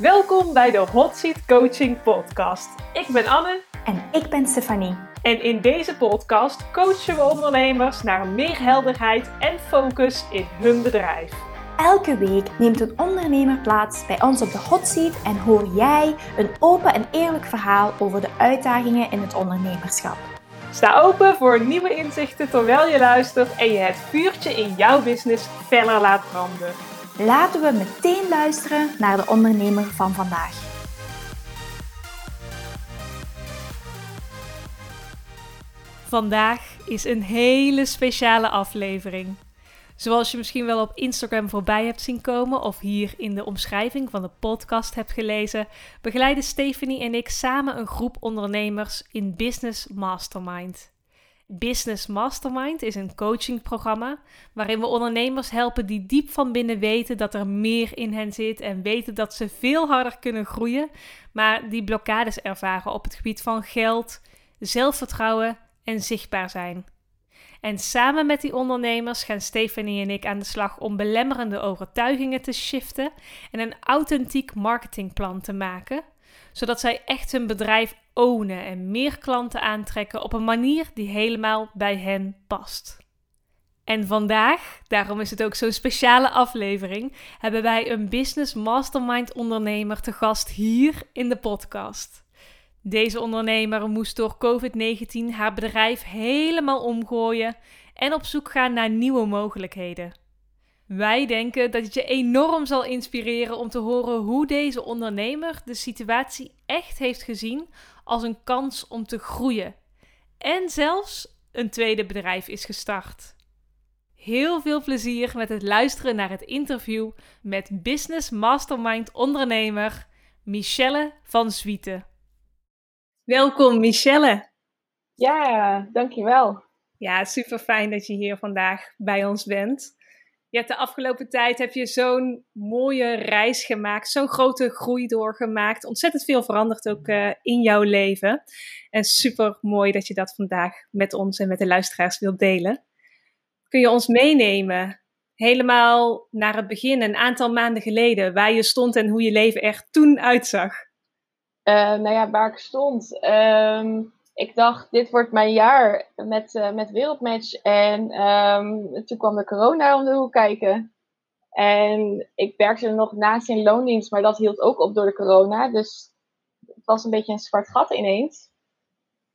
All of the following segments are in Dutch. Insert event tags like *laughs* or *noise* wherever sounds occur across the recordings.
Welkom bij de Hot Seat Coaching Podcast. Ik ben Anne. En ik ben Stefanie. En in deze podcast coachen we ondernemers naar meer helderheid en focus in hun bedrijf. Elke week neemt een ondernemer plaats bij ons op de hot seat en hoor jij een open en eerlijk verhaal over de uitdagingen in het ondernemerschap. Sta open voor nieuwe inzichten terwijl je luistert en je het vuurtje in jouw business feller laat branden. Laten we meteen luisteren naar de ondernemer van vandaag. Vandaag is een hele speciale aflevering. Zoals je misschien wel op Instagram voorbij hebt zien komen of hier in de omschrijving van de podcast hebt gelezen, begeleiden Stephanie en ik samen een groep ondernemers in Business Mastermind. Business Mastermind is een coachingprogramma waarin we ondernemers helpen die diep van binnen weten dat er meer in hen zit en weten dat ze veel harder kunnen groeien, maar die blokkades ervaren op het gebied van geld, zelfvertrouwen en zichtbaar zijn. En samen met die ondernemers gaan Stephanie en ik aan de slag om belemmerende overtuigingen te shiften en een authentiek marketingplan te maken, zodat zij echt hun bedrijf ownen en meer klanten aantrekken op een manier die helemaal bij hen past. En vandaag, daarom is het ook zo'n speciale aflevering, hebben wij een business mastermind ondernemer te gast hier in de podcast. Deze ondernemer moest door COVID-19 haar bedrijf helemaal omgooien en op zoek gaan naar nieuwe mogelijkheden. Wij denken dat het je enorm zal inspireren om te horen hoe deze ondernemer de situatie echt heeft gezien als een kans om te groeien en zelfs een tweede bedrijf is gestart. Heel veel plezier met het luisteren naar het interview met Business Mastermind ondernemer Michelle van Zwieten. Welkom Michelle. Ja, dankjewel. Ja, super fijn dat je hier vandaag bij ons bent. Je hebt de afgelopen tijd heb je zo'n mooie reis gemaakt, zo'n grote groei doorgemaakt. Ontzettend veel veranderd ook uh, in jouw leven. En super mooi dat je dat vandaag met ons en met de luisteraars wilt delen. Kun je ons meenemen helemaal naar het begin, een aantal maanden geleden, waar je stond en hoe je leven er toen uitzag? Uh, nou ja, waar ik stond. Um, ik dacht, dit wordt mijn jaar met, uh, met Wereldmatch. En um, toen kwam de corona om de hoek kijken. En ik werkte er nog naast in loondienst, maar dat hield ook op door de corona. Dus het was een beetje een zwart gat ineens.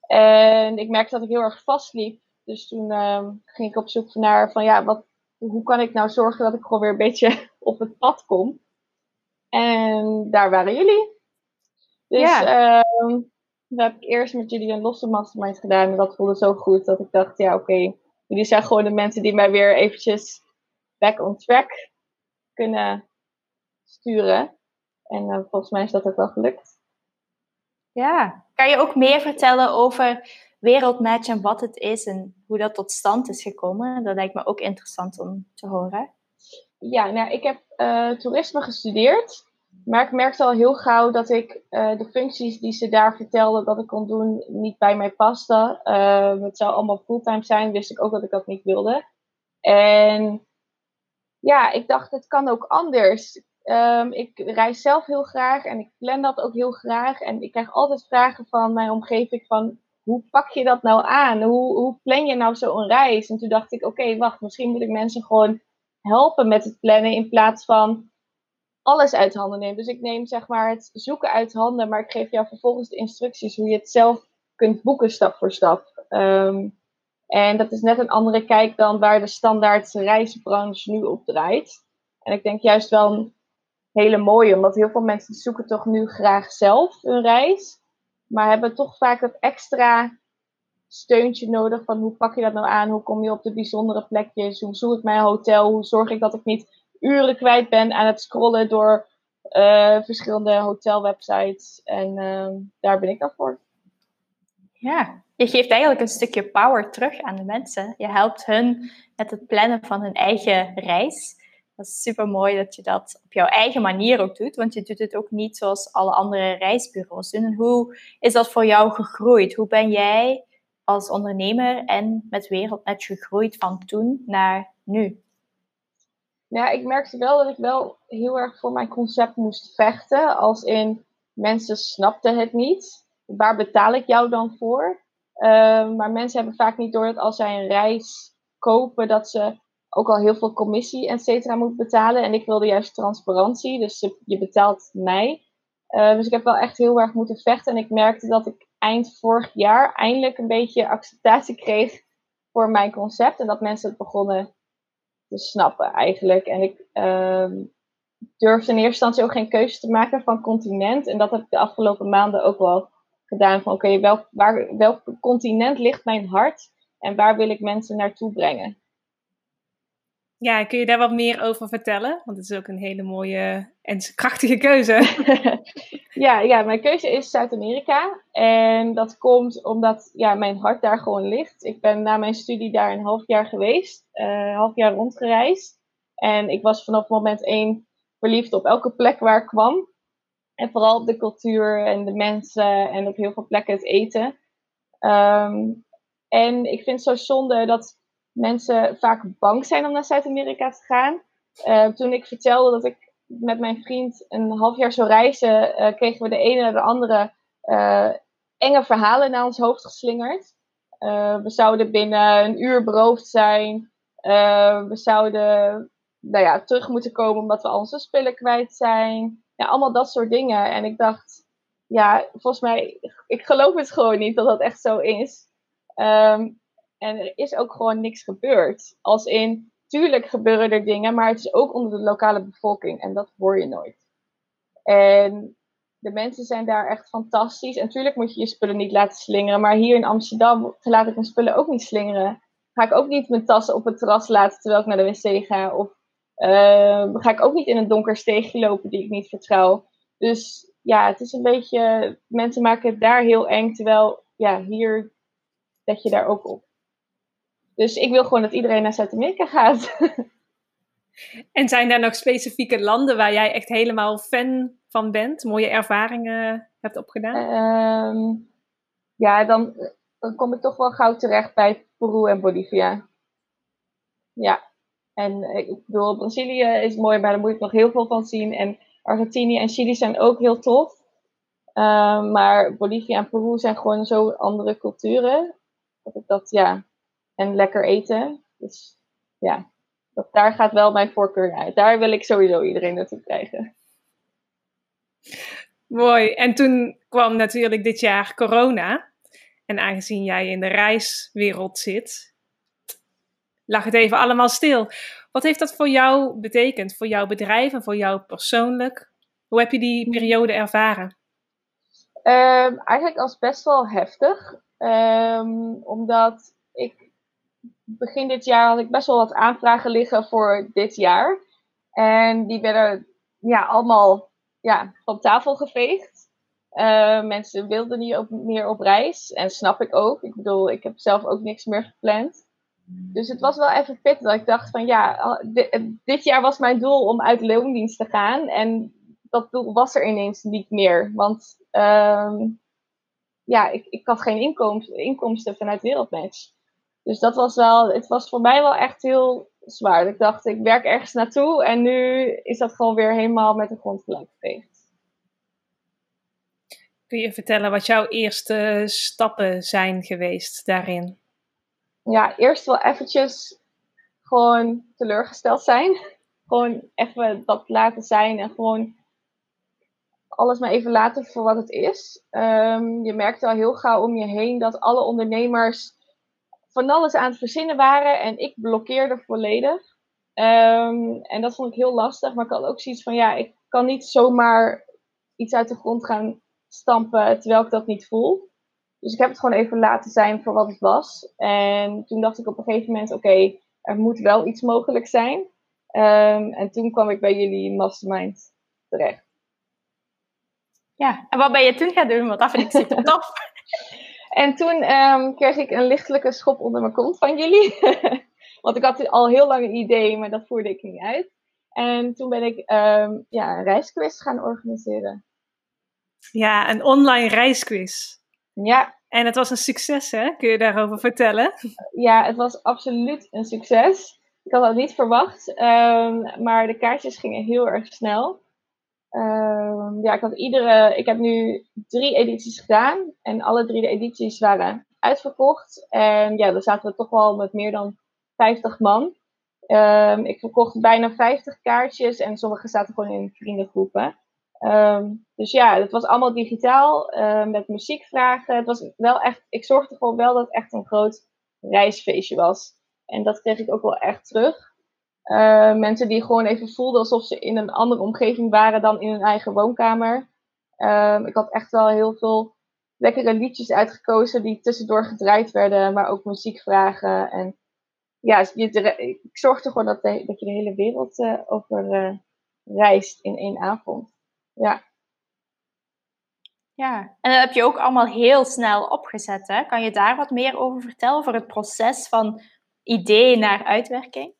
En ik merkte dat ik heel erg vastliep. Dus toen um, ging ik op zoek naar van ja, wat, hoe kan ik nou zorgen dat ik gewoon weer een beetje *laughs* op het pad kom. En daar waren jullie. Dus ja. um, toen heb ik eerst met jullie een losse mastermind gedaan. En dat voelde zo goed dat ik dacht, ja oké, okay, jullie zijn gewoon de mensen die mij weer eventjes back on track kunnen sturen. En uh, volgens mij is dat ook wel gelukt. Ja, kan je ook meer vertellen over Wereldmatch en wat het is en hoe dat tot stand is gekomen? Dat lijkt me ook interessant om te horen. Ja, nou, ik heb uh, toerisme gestudeerd. Maar ik merkte al heel gauw dat ik uh, de functies die ze daar vertelden dat ik kon doen, niet bij mij pasten. Uh, het zou allemaal fulltime zijn, wist ik ook dat ik dat niet wilde. En ja, ik dacht, het kan ook anders. Um, ik reis zelf heel graag en ik plan dat ook heel graag. En ik krijg altijd vragen van mijn omgeving van, hoe pak je dat nou aan? Hoe, hoe plan je nou zo'n reis? En toen dacht ik, oké, wacht, misschien moet ik mensen gewoon helpen met het plannen in plaats van alles uit handen neem. Dus ik neem zeg maar het zoeken uit handen, maar ik geef jou vervolgens de instructies hoe je het zelf kunt boeken stap voor stap. Um, en dat is net een andere kijk dan waar de standaard reisbranche nu op draait. En ik denk juist wel een hele mooie, omdat heel veel mensen zoeken toch nu graag zelf een reis, maar hebben toch vaak dat extra steuntje nodig van hoe pak je dat nou aan, hoe kom je op de bijzondere plekjes, hoe zoek ik mijn hotel, hoe zorg ik dat ik niet uren kwijt ben aan het scrollen door uh, verschillende hotelwebsites. En uh, daar ben ik dan voor. Ja, je geeft eigenlijk een stukje power terug aan de mensen. Je helpt hun met het plannen van hun eigen reis. Dat is super mooi dat je dat op jouw eigen manier ook doet, want je doet het ook niet zoals alle andere reisbureaus doen. En hoe is dat voor jou gegroeid? Hoe ben jij als ondernemer en met Wereldnet gegroeid van toen naar nu? Ja, ik merkte wel dat ik wel heel erg voor mijn concept moest vechten. Als in mensen snapten het niet. Waar betaal ik jou dan voor? Ehm, maar mensen hebben vaak niet door dat als zij een reis kopen, dat ze ook al heel veel commissie et cetera moet betalen. En ik wilde juist transparantie, dus je betaalt mij. Uh, dus ik heb wel echt heel erg moeten vechten. En ik merkte dat ik eind vorig jaar eindelijk een beetje acceptatie kreeg voor mijn concept. En dat mensen het begonnen te snappen eigenlijk. En ik uh, durfde in eerste instantie ook geen keuze te maken van continent. En dat heb ik de afgelopen maanden ook wel gedaan. Van oké, welk, welk continent ligt mijn hart? En waar wil ik mensen naartoe brengen? Ja, kun je daar wat meer over vertellen? Want het is ook een hele mooie en krachtige keuze. *laughs* *laughs* ja, ja, mijn keuze is Zuid-Amerika. En dat komt omdat ja, mijn hart daar gewoon ligt. Ik ben na mijn studie daar een half jaar geweest, uh, een half jaar rondgereisd. En ik was vanaf moment één verliefd op elke plek waar ik kwam. En vooral op de cultuur en de mensen en op heel veel plekken het eten. Ehm, en ik vind het zo zonde dat mensen vaak bang zijn om naar Zuid-Amerika te gaan. Uh, toen ik vertelde dat ik met mijn vriend een half jaar zou reizen, uh, kregen we de ene naar de andere uh, enge verhalen naar ons hoofd geslingerd. we zouden binnen een uur beroofd zijn. we zouden nou ja, terug moeten komen omdat we al onze spullen kwijt zijn. Ja, allemaal dat soort dingen. En ik dacht, ja, volgens mij, ik geloof het gewoon niet dat dat echt zo is. Um, en er is ook gewoon niks gebeurd. Als in, tuurlijk gebeuren er dingen, maar het is ook onder de lokale bevolking. En dat hoor je nooit. En de mensen zijn daar echt fantastisch. En tuurlijk moet je je spullen niet laten slingeren. Maar hier in Amsterdam laat ik mijn spullen ook niet slingeren. Ga ik ook niet mijn tassen op het terras laten terwijl ik naar de wc ga. Of uh, ga ik ook niet in een donker steegje lopen die ik niet vertrouw. Dus ja, het is een beetje. Mensen maken het daar heel eng. Terwijl ja, hier let je daar ook op. Dus ik wil gewoon dat iedereen naar Zuid-Amerika gaat. *laughs* en zijn daar nog specifieke landen waar jij echt helemaal fan van bent? Mooie ervaringen hebt opgedaan? Um, ja, dan, dan kom ik toch wel gauw terecht bij Peru en Bolivia. Ja, en ik bedoel, Brazilië is mooi, maar daar moet ik nog heel veel van zien. En Argentinië en Chili zijn ook heel tof. Um, maar Bolivia en Peru zijn gewoon zo andere culturen. Dat ik dat, ja, en lekker eten. Dus ja, dat, daar gaat wel mijn voorkeur uit. Daar wil ik sowieso iedereen naartoe krijgen. Mooi. En toen kwam natuurlijk dit jaar corona. En aangezien jij in de reiswereld zit, lag het even allemaal stil. Wat heeft dat voor jou betekend? Voor jouw bedrijf en voor jou persoonlijk? Hoe heb je die periode ervaren? Um, eigenlijk als best wel heftig. Um, omdat ik begin dit jaar had ik best wel wat aanvragen liggen voor dit jaar. En die werden ja, allemaal ja, van tafel geveegd. Uh, mensen wilden niet op, meer op reis. En snap ik ook. Ik bedoel, ik heb zelf ook niks meer gepland. Dus het was wel even pittig dat ik dacht van ja, dit, jaar was mijn doel om uit loondienst te gaan. En dat doel was er ineens niet meer. Want uh, ja, ik, ik had geen inkomsten, inkomsten vanuit Wereldmatch. Dus dat was wel, het was voor mij wel echt heel zwaar. Ik dacht, ik werk ergens naartoe en nu is dat gewoon weer helemaal met de grond gelijk geveegd. Kun je vertellen wat jouw eerste stappen zijn geweest daarin? Ja, eerst wel eventjes gewoon teleurgesteld zijn. Gewoon even dat laten zijn en gewoon alles maar even laten voor wat het is. Um, je merkt al heel gauw om je heen dat alle ondernemers van alles aan het verzinnen waren en ik blokkeerde volledig. Um, en dat vond ik heel lastig, maar ik had ook zoiets van, ja, ik kan niet zomaar iets uit de grond gaan stampen terwijl ik dat niet voel. Dus ik heb het gewoon even laten zijn voor wat het was. En toen dacht ik op een gegeven moment, oké, er moet wel iets mogelijk zijn. Um, en toen kwam ik bij jullie mastermind terecht. Ja, en wat ben je toen gaan doen? Want dat vind ik super tof. *laughs* En toen um, kreeg ik een lichtelijke schop onder mijn kont van jullie. *laughs* Want ik had al heel lang een idee, maar dat voerde ik niet uit. En toen ben ik um, ja, een reisquiz gaan organiseren. Ja, een online reisquiz. Ja. En het was een succes, hè? Kun je daarover vertellen? Ja, het was absoluut een succes. Ik had dat niet verwacht, ehm, maar de kaartjes gingen heel erg snel. Ehm, ja, ik, had iedere, ik heb nu drie edities gedaan en alle drie de edities waren uitverkocht. En ja, dan zaten we toch wel met meer dan 50 man. Ehm, ik verkocht bijna 50 kaartjes en sommige zaten gewoon in vriendengroepen. Ehm, dus ja, het was allemaal digitaal met muziekvragen. Het was wel echt, ik zorgde gewoon wel dat het echt een groot reisfeestje was. En dat kreeg ik ook wel echt terug. Uh, mensen die gewoon even voelden alsof ze in een andere omgeving waren dan in hun eigen woonkamer. ik had echt wel heel veel lekkere liedjes uitgekozen die tussendoor gedraaid werden, maar ook muziekvragen. En ja, ik zorgde gewoon dat, dat je de hele wereld uh, over uh, reist in één avond. Ja. Ja, en dat heb je ook allemaal heel snel opgezet. Hè? Kan je daar wat meer over vertellen, voor het proces van idee naar uitwerking?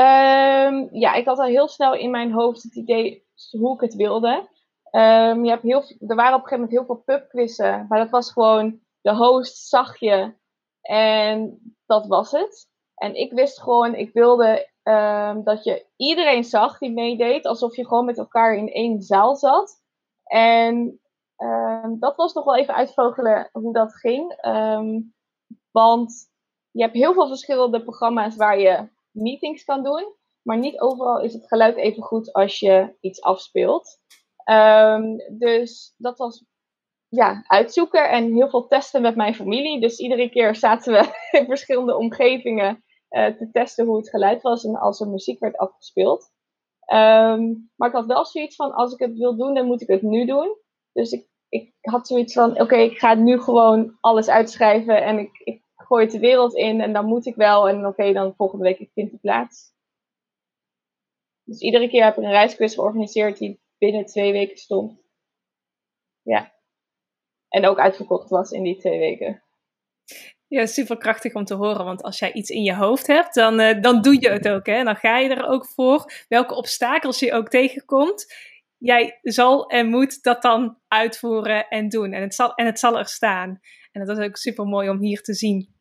Um, ja, ik had al heel snel in mijn hoofd het idee hoe ik het wilde. Um, je hebt heel, er waren op een gegeven moment heel veel pubquizzen, maar dat was gewoon de host zag je en dat was het. En ik wist gewoon, ik wilde um, dat je iedereen zag die meedeed, alsof je gewoon met elkaar in één zaal zat. En dat was nog wel even uitvogelen hoe dat ging. Want je hebt heel veel verschillende programma's waar je meetings kan doen. Maar niet overal is het geluid even goed als je iets afspeelt. dus dat was ja, uitzoeken en heel veel testen met mijn familie. Dus iedere keer zaten we *laughs* in verschillende omgevingen uh, te testen hoe het geluid was en als er muziek werd afgespeeld. Um, maar ik had wel zoiets van, als ik het wil doen, dan moet ik het nu doen. Dus ik, ik had zoiets van, oké, ik ga nu gewoon alles uitschrijven en ik gooi het de wereld in en dan moet ik wel. En oké, dan volgende week ik vind het plaats. Dus iedere keer heb ik een reisquiz georganiseerd die binnen twee weken stond. Ja. En ook uitverkocht was in die twee weken. Ja, super krachtig om te horen. Want als jij iets in je hoofd hebt, dan, uh, dan doe je het ook. Hè? Dan ga je er ook voor. Welke obstakels je ook tegenkomt. Jij zal en moet dat dan uitvoeren en doen. En het zal, en het zal er staan. En dat is ook super mooi om hier te zien.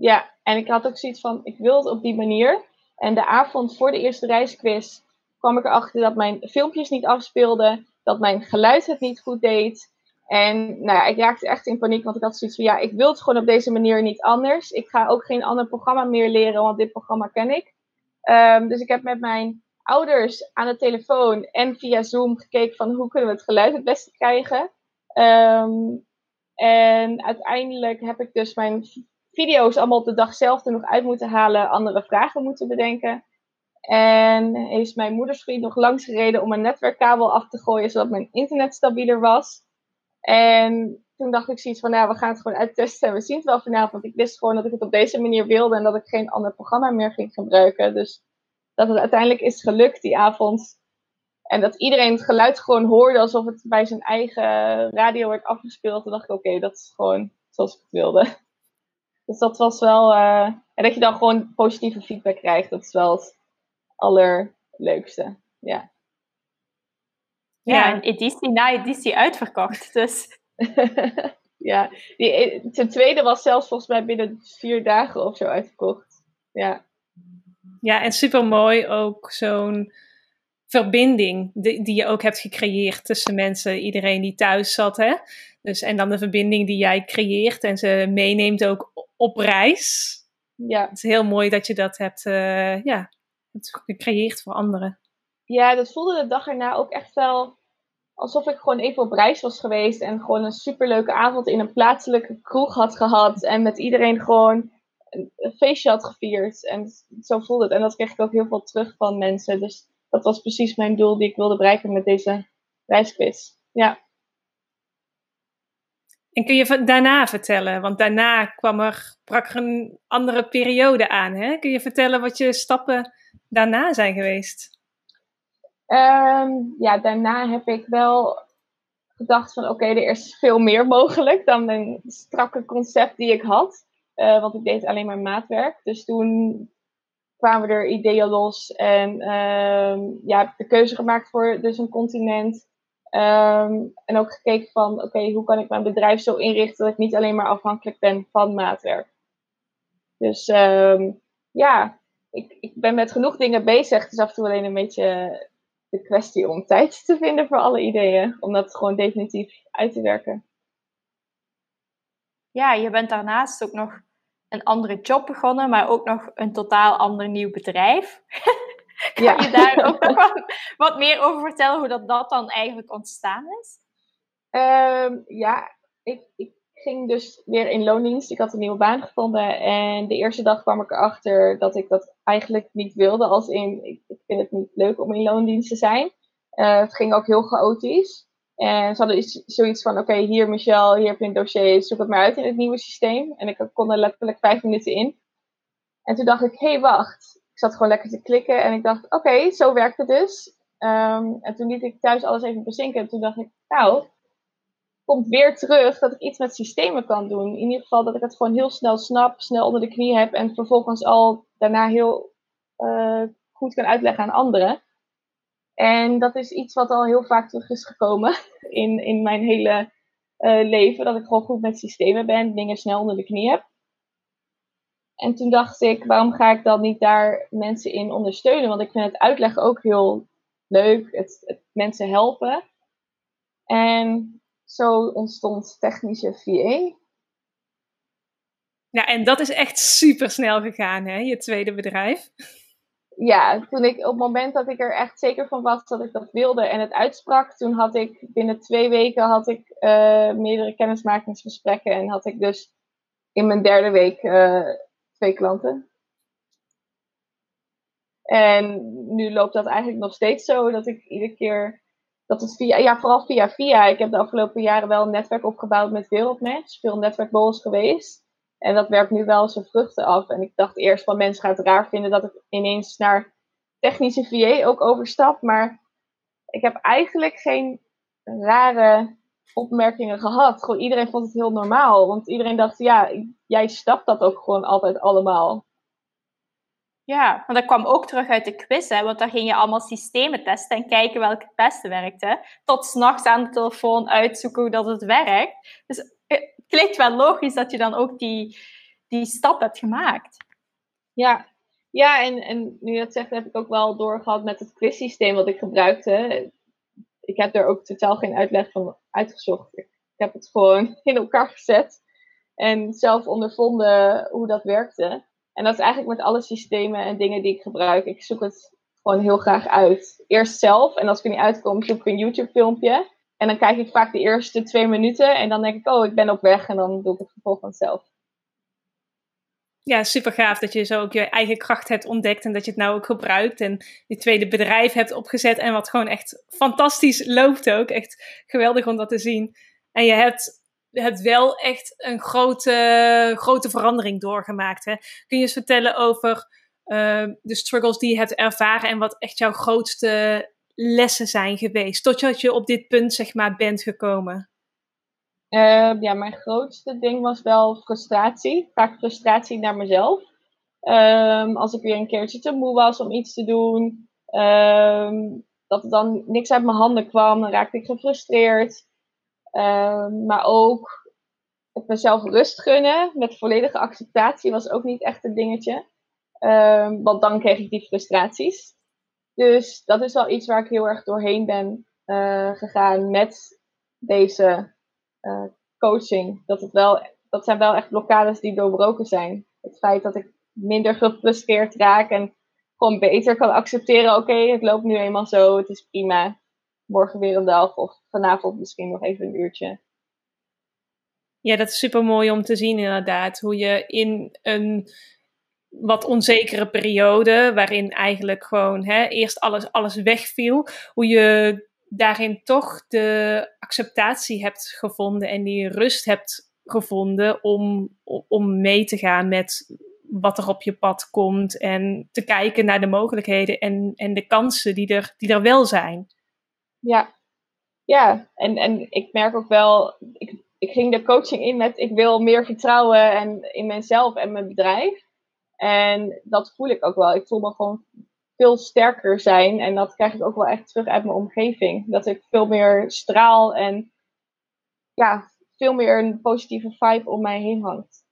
Ja, en ik had ook zoiets van: ik wil het op die manier. En de avond voor de eerste reisquiz kwam ik erachter dat mijn filmpjes niet afspeelden. Dat mijn geluid het niet goed deed. En nou ja, ik raakte echt in paniek, want ik had zoiets van, ja, ik wil het gewoon op deze manier niet anders. Ik ga ook geen ander programma meer leren, want dit programma ken ik. Um, dus ik heb met mijn ouders aan de telefoon en via Zoom gekeken van hoe kunnen we het geluid het beste krijgen. Um, en uiteindelijk heb ik dus mijn video's allemaal op de dag zelf er nog uit moeten halen, andere vragen moeten bedenken. En is mijn moeders vriend nog langs gereden om een netwerkkabel af te gooien, zodat mijn internet stabieler was. En toen dacht ik zoiets van, nou, we gaan het gewoon uittesten en we zien het wel vanavond. Ik wist gewoon dat ik het op deze manier wilde en dat ik geen ander programma meer ging gebruiken. Dus dat het uiteindelijk is gelukt die avond. En dat iedereen het geluid gewoon hoorde alsof het bij zijn eigen radio werd afgespeeld. Toen dacht ik, oké, dat is gewoon zoals ik het wilde. Dus dat was wel. Uh, en dat je dan gewoon positieve feedback krijgt, dat is wel het allerleukste. Ja. Ja, en editie na editie uitverkocht. Dus. *laughs* ja, die, ten tweede was zelfs volgens mij binnen vier dagen of zo uitverkocht. Ja. Ja, en super mooi ook zo'n verbinding die, die, je ook hebt gecreëerd tussen mensen, iedereen die thuis zat. Hè? Dus, en dan de verbinding die jij creëert en ze meeneemt ook op reis. Ja. Het is heel mooi dat je dat hebt, uh, ja, hebt gecreëerd voor anderen. Ja, dat voelde de dag erna ook echt wel alsof ik gewoon even op reis was geweest en gewoon een superleuke avond in een plaatselijke kroeg had gehad en met iedereen gewoon een feestje had gevierd. En zo voelde het. En dat kreeg ik ook heel veel terug van mensen. Dus dat was precies mijn doel die ik wilde bereiken met deze reisquiz. Ja. En kun je daarna vertellen, want daarna kwam er, brak er een andere periode aan. Hè? Kun je vertellen wat je stappen daarna zijn geweest? Um, ja, daarna heb ik wel gedacht van oké, er is veel meer mogelijk dan mijn strakke concept die ik had. Uh, want ik deed alleen maar maatwerk. Dus toen kwamen er ideeën los en um, ja, heb de keuze gemaakt voor dus een continent. Um, en ook gekeken van oké, hoe kan ik mijn bedrijf zo inrichten dat ik niet alleen maar afhankelijk ben van maatwerk. Dus ja, ik, ik ben met genoeg dingen bezig. Het is af en toe alleen een beetje de kwestie om tijd te vinden voor alle ideeën. Om dat gewoon definitief uit te werken. Ja, je bent daarnaast ook nog een andere job begonnen, maar ook nog een totaal ander nieuw bedrijf. *laughs* *laughs* kan ja. je daar ook nog *laughs* wat, wat, meer over vertellen, hoe dat, dat dan eigenlijk ontstaan is? Um, ja, ik, ik ging dus weer in loondienst. Ik had een nieuwe baan gevonden. En de eerste dag kwam ik erachter dat ik dat eigenlijk niet wilde. Als in, ik, ik vind het niet leuk om in loondienst te zijn. Uh, het ging ook heel chaotisch. En ze hadden zoiets van, oké, hier Michel, hier heb je een dossier, zoek het maar uit in het nieuwe systeem. En ik kon er letterlijk vijf minuten in. En toen dacht ik, hé, hey, wacht. Ik zat gewoon lekker te klikken en ik dacht, oké, zo werkt het dus. Um, en toen liet ik thuis alles even bezinken. En toen dacht ik, nou, komt weer terug dat ik iets met systemen kan doen. In ieder geval dat ik het gewoon heel snel snap, snel onder de knie heb en vervolgens al daarna heel uh, goed kan uitleggen aan anderen. En dat is iets wat al heel vaak terug is gekomen *laughs* in, in mijn hele uh, leven. Dat ik gewoon goed met systemen ben, dingen snel onder de knie heb. En toen dacht ik, waarom ga ik dan niet daar mensen in ondersteunen? Want ik vind het uitleggen ook heel leuk, het, het mensen helpen. En zo ontstond technische VA. Ja, en dat is echt super snel gegaan, hè, je tweede bedrijf. Ja, toen ik op het moment dat ik er echt zeker van was dat ik dat wilde en het uitsprak, toen had ik binnen twee weken had ik uh, meerdere kennismakingsgesprekken en had ik dus in mijn derde week uh, twee klanten. En nu loopt dat eigenlijk nog steeds zo dat ik iedere keer dat het via, ja, vooral via via. Ik heb de afgelopen jaren wel een netwerk opgebouwd met Wereldmatch. Veel netwerkborrels geweest. En dat werpt nu wel zijn vruchten af. En ik dacht eerst van mensen gaan het raar vinden dat ik ineens naar technische VA ook overstap. Maar ik heb eigenlijk geen rare opmerkingen gehad. Gewoon iedereen vond het heel normaal. Want iedereen dacht, ja, jij stapt dat ook gewoon altijd allemaal. Ja, want dat kwam ook terug uit de quiz, hè, want daar ging je allemaal systemen testen en kijken welke het beste werkte. Tot s'nachts aan de telefoon uitzoeken hoe dat het werkt. Dus het klinkt wel logisch dat je dan ook die, die stap hebt gemaakt. Ja, ja en, en nu je dat zegt, heb ik ook wel doorgehad met het quizsysteem wat ik gebruikte. Ik heb er ook totaal geen uitleg van uitgezocht. Ik heb het gewoon *laughs* in elkaar gezet en zelf ondervonden hoe dat werkte. En dat is eigenlijk met alle systemen en dingen die ik gebruik. Ik zoek het gewoon heel graag uit. Eerst zelf en als ik er niet uitkom, zoek ik een YouTube filmpje. En dan kijk ik vaak de eerste twee minuten en dan denk ik, oh, ik ben op weg en dan doe ik het vervolgens zelf. Ja, super gaaf dat je zo ook je eigen kracht hebt ontdekt en dat je het nou ook gebruikt en je tweede bedrijf hebt opgezet en wat gewoon echt fantastisch loopt ook. Echt geweldig om dat te zien. En je hebt hebt wel echt een grote, grote verandering doorgemaakt. Hè? Kun je eens vertellen over uh, de struggles die je hebt ervaren en wat echt jouw grootste lessen zijn geweest, totdat je op dit punt zeg maar bent gekomen? Uh, ja, mijn grootste ding was wel frustratie. Vaak frustratie naar mezelf. Um, als ik weer een keertje te moe was om iets te doen, um, dat er dan niks uit mijn handen kwam, dan raakte ik gefrustreerd. Maar ook het mezelf rust gunnen met volledige acceptatie was ook niet echt een dingetje. Want dan kreeg ik die frustraties. Dus dat is wel iets waar ik heel erg doorheen ben uh, gegaan met deze uh, coaching. Dat, het wel, dat zijn wel echt blokkades die doorbroken zijn. Het feit dat ik minder gefrustreerd raak en gewoon beter kan accepteren: oké, het loopt nu eenmaal zo, het is prima morgen weer een dag of vanavond misschien nog even een uurtje. Ja, dat is super mooi om te zien inderdaad. Hoe je in een wat onzekere periode, waarin eigenlijk gewoon hè, eerst alles, alles wegviel, hoe je daarin toch de acceptatie hebt gevonden en die rust hebt gevonden om, om mee te gaan met wat er op je pad komt en te kijken naar de mogelijkheden en, en de kansen die er, die er wel zijn. Ja, ja. En, en ik merk ook wel, ik, ik ging de coaching in met ik wil meer vertrouwen en, in mezelf en mijn bedrijf. En dat voel ik ook wel. Ik voel me gewoon veel sterker zijn. En dat krijg ik ook wel echt terug uit mijn omgeving. Dat ik veel meer straal en ja, veel meer een positieve vibe om mij heen hangt.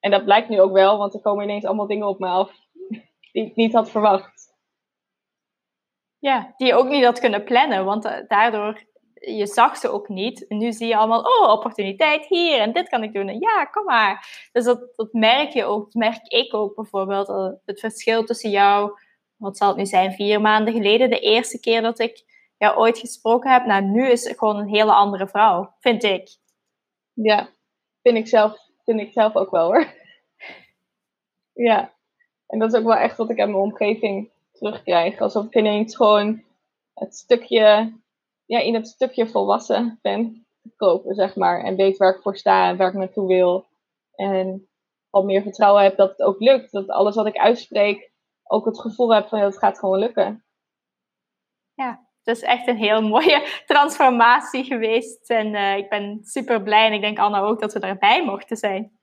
En dat blijkt nu ook wel, want er komen ineens allemaal dingen op me af. *laughs* die ik niet had verwacht. Ja, die je ook niet had kunnen plannen, want eh, daardoor, je zag ze ook niet. nu zie je allemaal, oh, opportuniteit hier en dit kan ik doen. En ja, kom maar. Dus dat, dat merk je ook, dat merk ik ook bijvoorbeeld. Eh, het verschil tussen jou, wat zal het nu zijn, vier maanden geleden, de eerste keer dat ik jou ooit gesproken heb. Nou, nu is het gewoon een hele andere vrouw, vind ik. Ja, vind ik zelf, vind ik zelf ook wel hoor. ja, en dat is ook wel echt wat ik uit mijn omgeving terugkrijg. Alsof ik ineens gewoon het stukje, ja, in het stukje volwassen ben gekomen, zeg maar. En weet waar ik voor sta en waar ik naartoe wil. En wat meer vertrouwen heb dat het ook lukt. Dat alles wat ik uitspreek ook het gevoel heb van, ja, het gaat gewoon lukken. Ja, het is echt een heel mooie *laughs* transformatie geweest. En uh, ik ben super blij en ik denk Anna ook dat we erbij mochten zijn.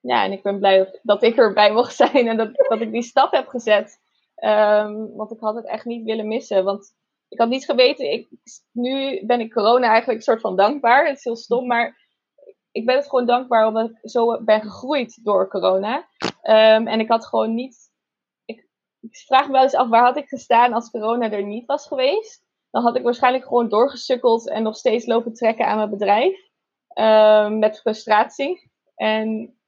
Ja, en ik ben blij dat, ik erbij mocht zijn en dat, dat ik die stap heb gezet. Um, want ik had het echt niet willen missen. Want ik had niet geweten, ik, nu ben ik corona eigenlijk een soort van dankbaar. Het is heel stom, maar ik ben het gewoon dankbaar omdat ik zo ben gegroeid door corona. Um, en ik had gewoon niet ik vraag me wel eens af, waar had ik gestaan als corona er niet was geweest? Dan had ik waarschijnlijk gewoon doorgesukkeld en nog steeds lopen trekken aan mijn bedrijf. Um, met frustratie. En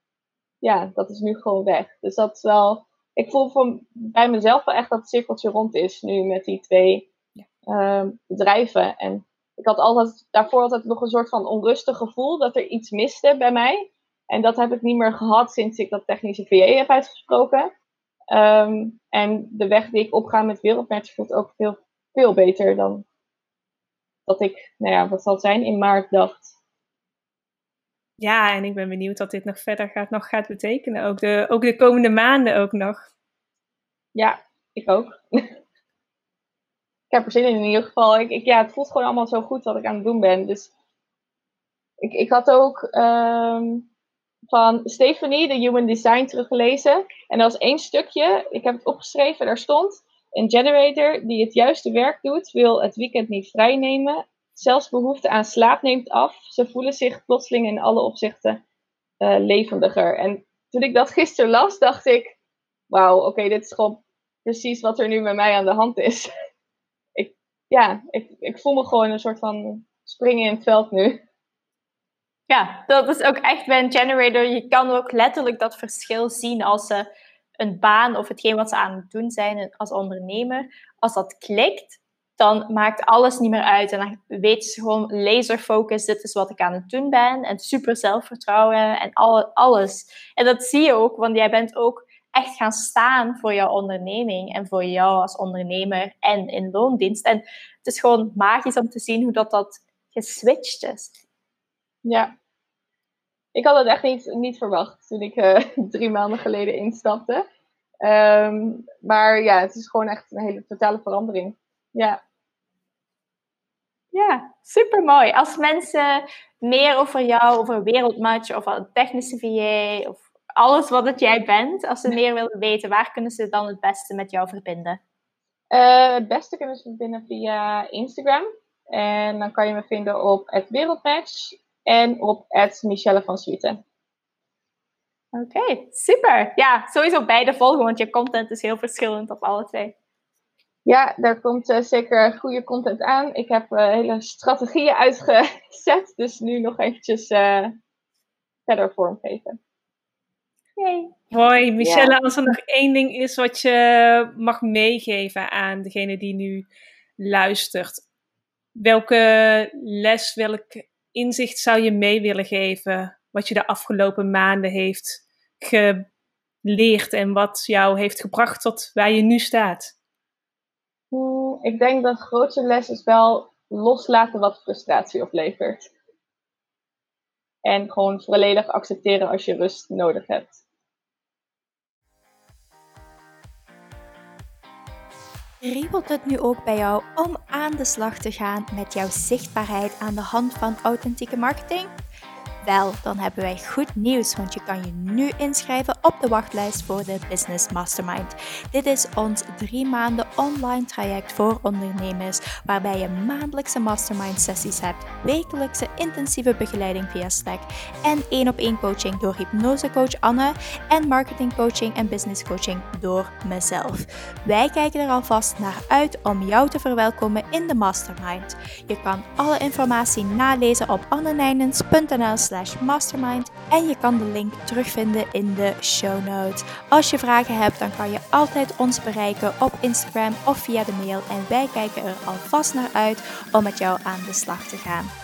ja, dat is nu gewoon weg. Dus dat is wel. Ik voel van bij mezelf wel echt dat het cirkeltje rond is nu met die twee um, bedrijven. En ik had altijd, daarvoor altijd nog een soort van onrustig gevoel dat er iets miste bij mij. En dat heb ik niet meer gehad sinds ik dat technische VA heb uitgesproken. Um, en de weg die ik opga met wereldmatch voelt ook veel, veel beter dan dat ik, nou ja, wat zal het zijn, in maart dacht. Ja, en ik ben benieuwd wat dit nog verder gaat, nog gaat betekenen. Ook de, ook de komende maanden ook nog. Ja, ik ook. *laughs* ik heb er zin in in ieder geval. Ik, ik, ja, het voelt gewoon allemaal zo goed wat ik aan het doen ben. Dus ik, ik had ook um, van Stephanie, de Human Design, teruggelezen. En was één stukje, ik heb het opgeschreven, daar stond... Een generator die het juiste werk doet, wil het weekend niet vrijnemen. Zelfs behoefte aan slaap neemt af. Ze voelen zich plotseling in alle opzichten uh, levendiger. En toen ik dat gisteren las, dacht ik: Wauw, oké, dit is gewoon precies wat er nu met mij aan de hand is. *laughs* ik, ja, ik, ik voel me gewoon een soort van springen in het veld nu. Ja, dat is ook echt bij een generator. Je kan ook letterlijk dat verschil zien als ze een baan of hetgeen wat ze aan het doen zijn als ondernemer. Als dat klikt, dan maakt alles niet meer uit. En dan weten ze gewoon laser focus, dit is wat ik aan het doen ben. En super zelfvertrouwen en alle, alles. En dat zie je ook, want jij bent ook echt gaan staan voor jouw onderneming en voor jou als ondernemer en in loondienst. En het is gewoon magisch om te zien hoe dat, dat geswitcht is. Ja, ik had het echt niet, niet verwacht toen ik uh, *laughs* drie maanden geleden instapte. Um, maar ja, het is gewoon echt een hele totale verandering. Ja. Ja, super mooi. Als mensen meer over jou, over Wereldmatch of een technische VA of alles wat het jij bent, als ze meer willen weten, waar kunnen ze dan het beste met jou verbinden? Uh, het beste kunnen ze verbinden via Instagram. En dan kan je me vinden op het Wereldmatch en op Michelle van Swieten. Oké, super. Ja, sowieso beide volgen, want je content is heel verschillend op alle twee. Ja, daar komt uh, zeker goede content aan. Ik heb uh, hele strategieën uitgezet, dus nu nog eventjes uh, verder vormgeven. Hey. Hoi, Michelle, als er nog één ding is wat je mag meegeven aan degene die nu luistert. Welke les, welk inzicht zou je mee willen geven wat je de afgelopen maanden heeft geleerd en wat jou heeft gebracht tot waar je nu staat? Hmm, ik denk dat de grootste les is wel loslaten wat frustratie oplevert. En gewoon volledig accepteren als je rust nodig hebt. Riebelt het nu ook bij jou om aan de slag te gaan met jouw zichtbaarheid aan de hand van authentieke marketing? Wel, dan hebben wij goed nieuws, want je kan je nu inschrijven op de wachtlijst voor de Business Mastermind. Dit is ons drie maanden online traject voor ondernemers, waarbij je maandelijkse mastermind sessies hebt, wekelijkse intensieve begeleiding via Slack en één op één coaching door hypnosecoach Anne en marketingcoaching en business coaching door mezelf. Wij kijken er alvast naar uit om jou te verwelkomen in de mastermind. Je kan alle informatie nalezen op annenijnens.nl mastermind en je kan de link terugvinden in de show notes. Als je vragen hebt, dan kan je altijd ons bereiken op Instagram of via de mail en wij kijken er alvast naar uit om met jou aan de slag te gaan.